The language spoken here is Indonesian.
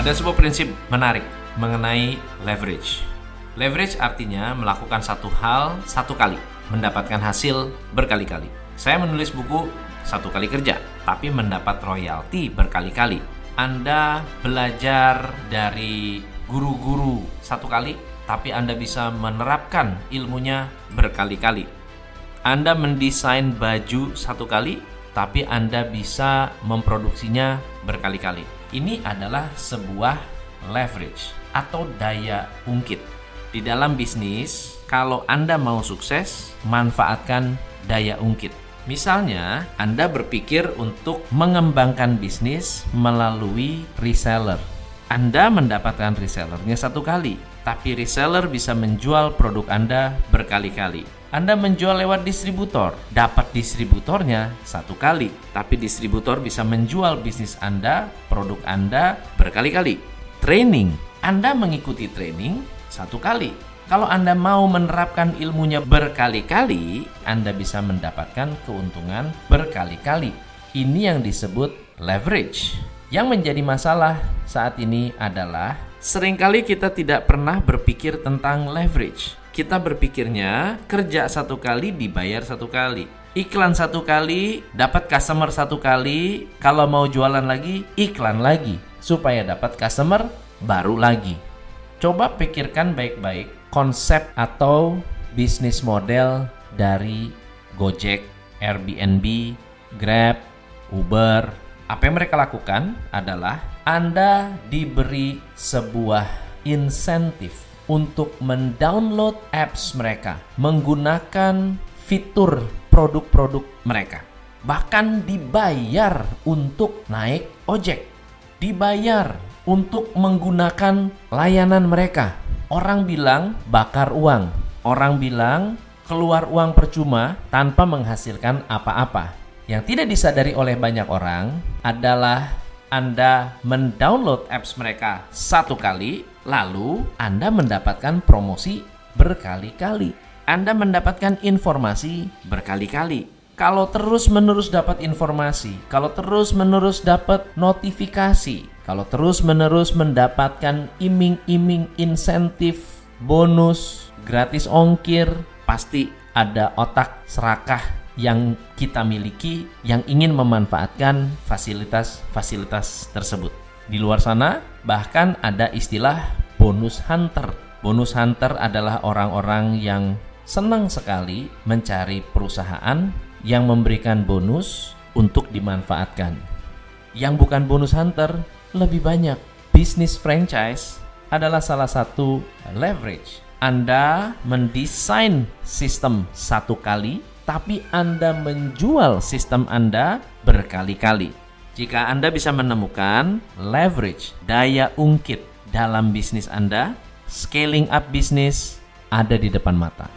Ada sebuah prinsip menarik mengenai leverage. Leverage artinya melakukan satu hal satu kali, mendapatkan hasil berkali-kali. Saya menulis buku satu kali kerja, tapi mendapat royalti berkali-kali. Anda belajar dari guru-guru satu kali, tapi Anda bisa menerapkan ilmunya berkali-kali. Anda mendesain baju satu kali, tapi Anda bisa memproduksinya berkali-kali. Ini adalah sebuah leverage atau daya ungkit. Di dalam bisnis, kalau Anda mau sukses, manfaatkan daya ungkit. Misalnya, Anda berpikir untuk mengembangkan bisnis melalui reseller. Anda mendapatkan resellernya satu kali, tapi reseller bisa menjual produk Anda berkali-kali. Anda menjual lewat distributor, dapat distributornya satu kali, tapi distributor bisa menjual bisnis Anda, produk Anda berkali-kali. Training, Anda mengikuti training satu kali. Kalau Anda mau menerapkan ilmunya berkali-kali, Anda bisa mendapatkan keuntungan berkali-kali. Ini yang disebut leverage. Yang menjadi masalah saat ini adalah sering kali kita tidak pernah berpikir tentang leverage. Kita berpikirnya kerja satu kali dibayar satu kali. Iklan satu kali, dapat customer satu kali, kalau mau jualan lagi, iklan lagi. Supaya dapat customer baru lagi. Coba pikirkan baik-baik konsep atau bisnis model dari Gojek, Airbnb, Grab, Uber, apa yang mereka lakukan adalah Anda diberi sebuah insentif untuk mendownload apps mereka menggunakan fitur produk-produk mereka. Bahkan dibayar untuk naik ojek. Dibayar untuk menggunakan layanan mereka. Orang bilang bakar uang. Orang bilang keluar uang percuma tanpa menghasilkan apa-apa. Yang tidak disadari oleh banyak orang adalah Anda mendownload apps mereka satu kali, lalu Anda mendapatkan promosi berkali-kali. Anda mendapatkan informasi berkali-kali. Kalau terus-menerus dapat informasi, kalau terus-menerus dapat notifikasi, kalau terus-menerus mendapatkan iming-iming insentif, bonus, gratis ongkir, pasti ada otak serakah yang kita miliki yang ingin memanfaatkan fasilitas-fasilitas tersebut. Di luar sana bahkan ada istilah bonus hunter. Bonus hunter adalah orang-orang yang senang sekali mencari perusahaan yang memberikan bonus untuk dimanfaatkan. Yang bukan bonus hunter lebih banyak. Bisnis franchise adalah salah satu leverage. Anda mendesain sistem satu kali tapi Anda menjual sistem Anda berkali-kali. Jika Anda bisa menemukan leverage, daya ungkit dalam bisnis Anda, scaling up bisnis ada di depan mata.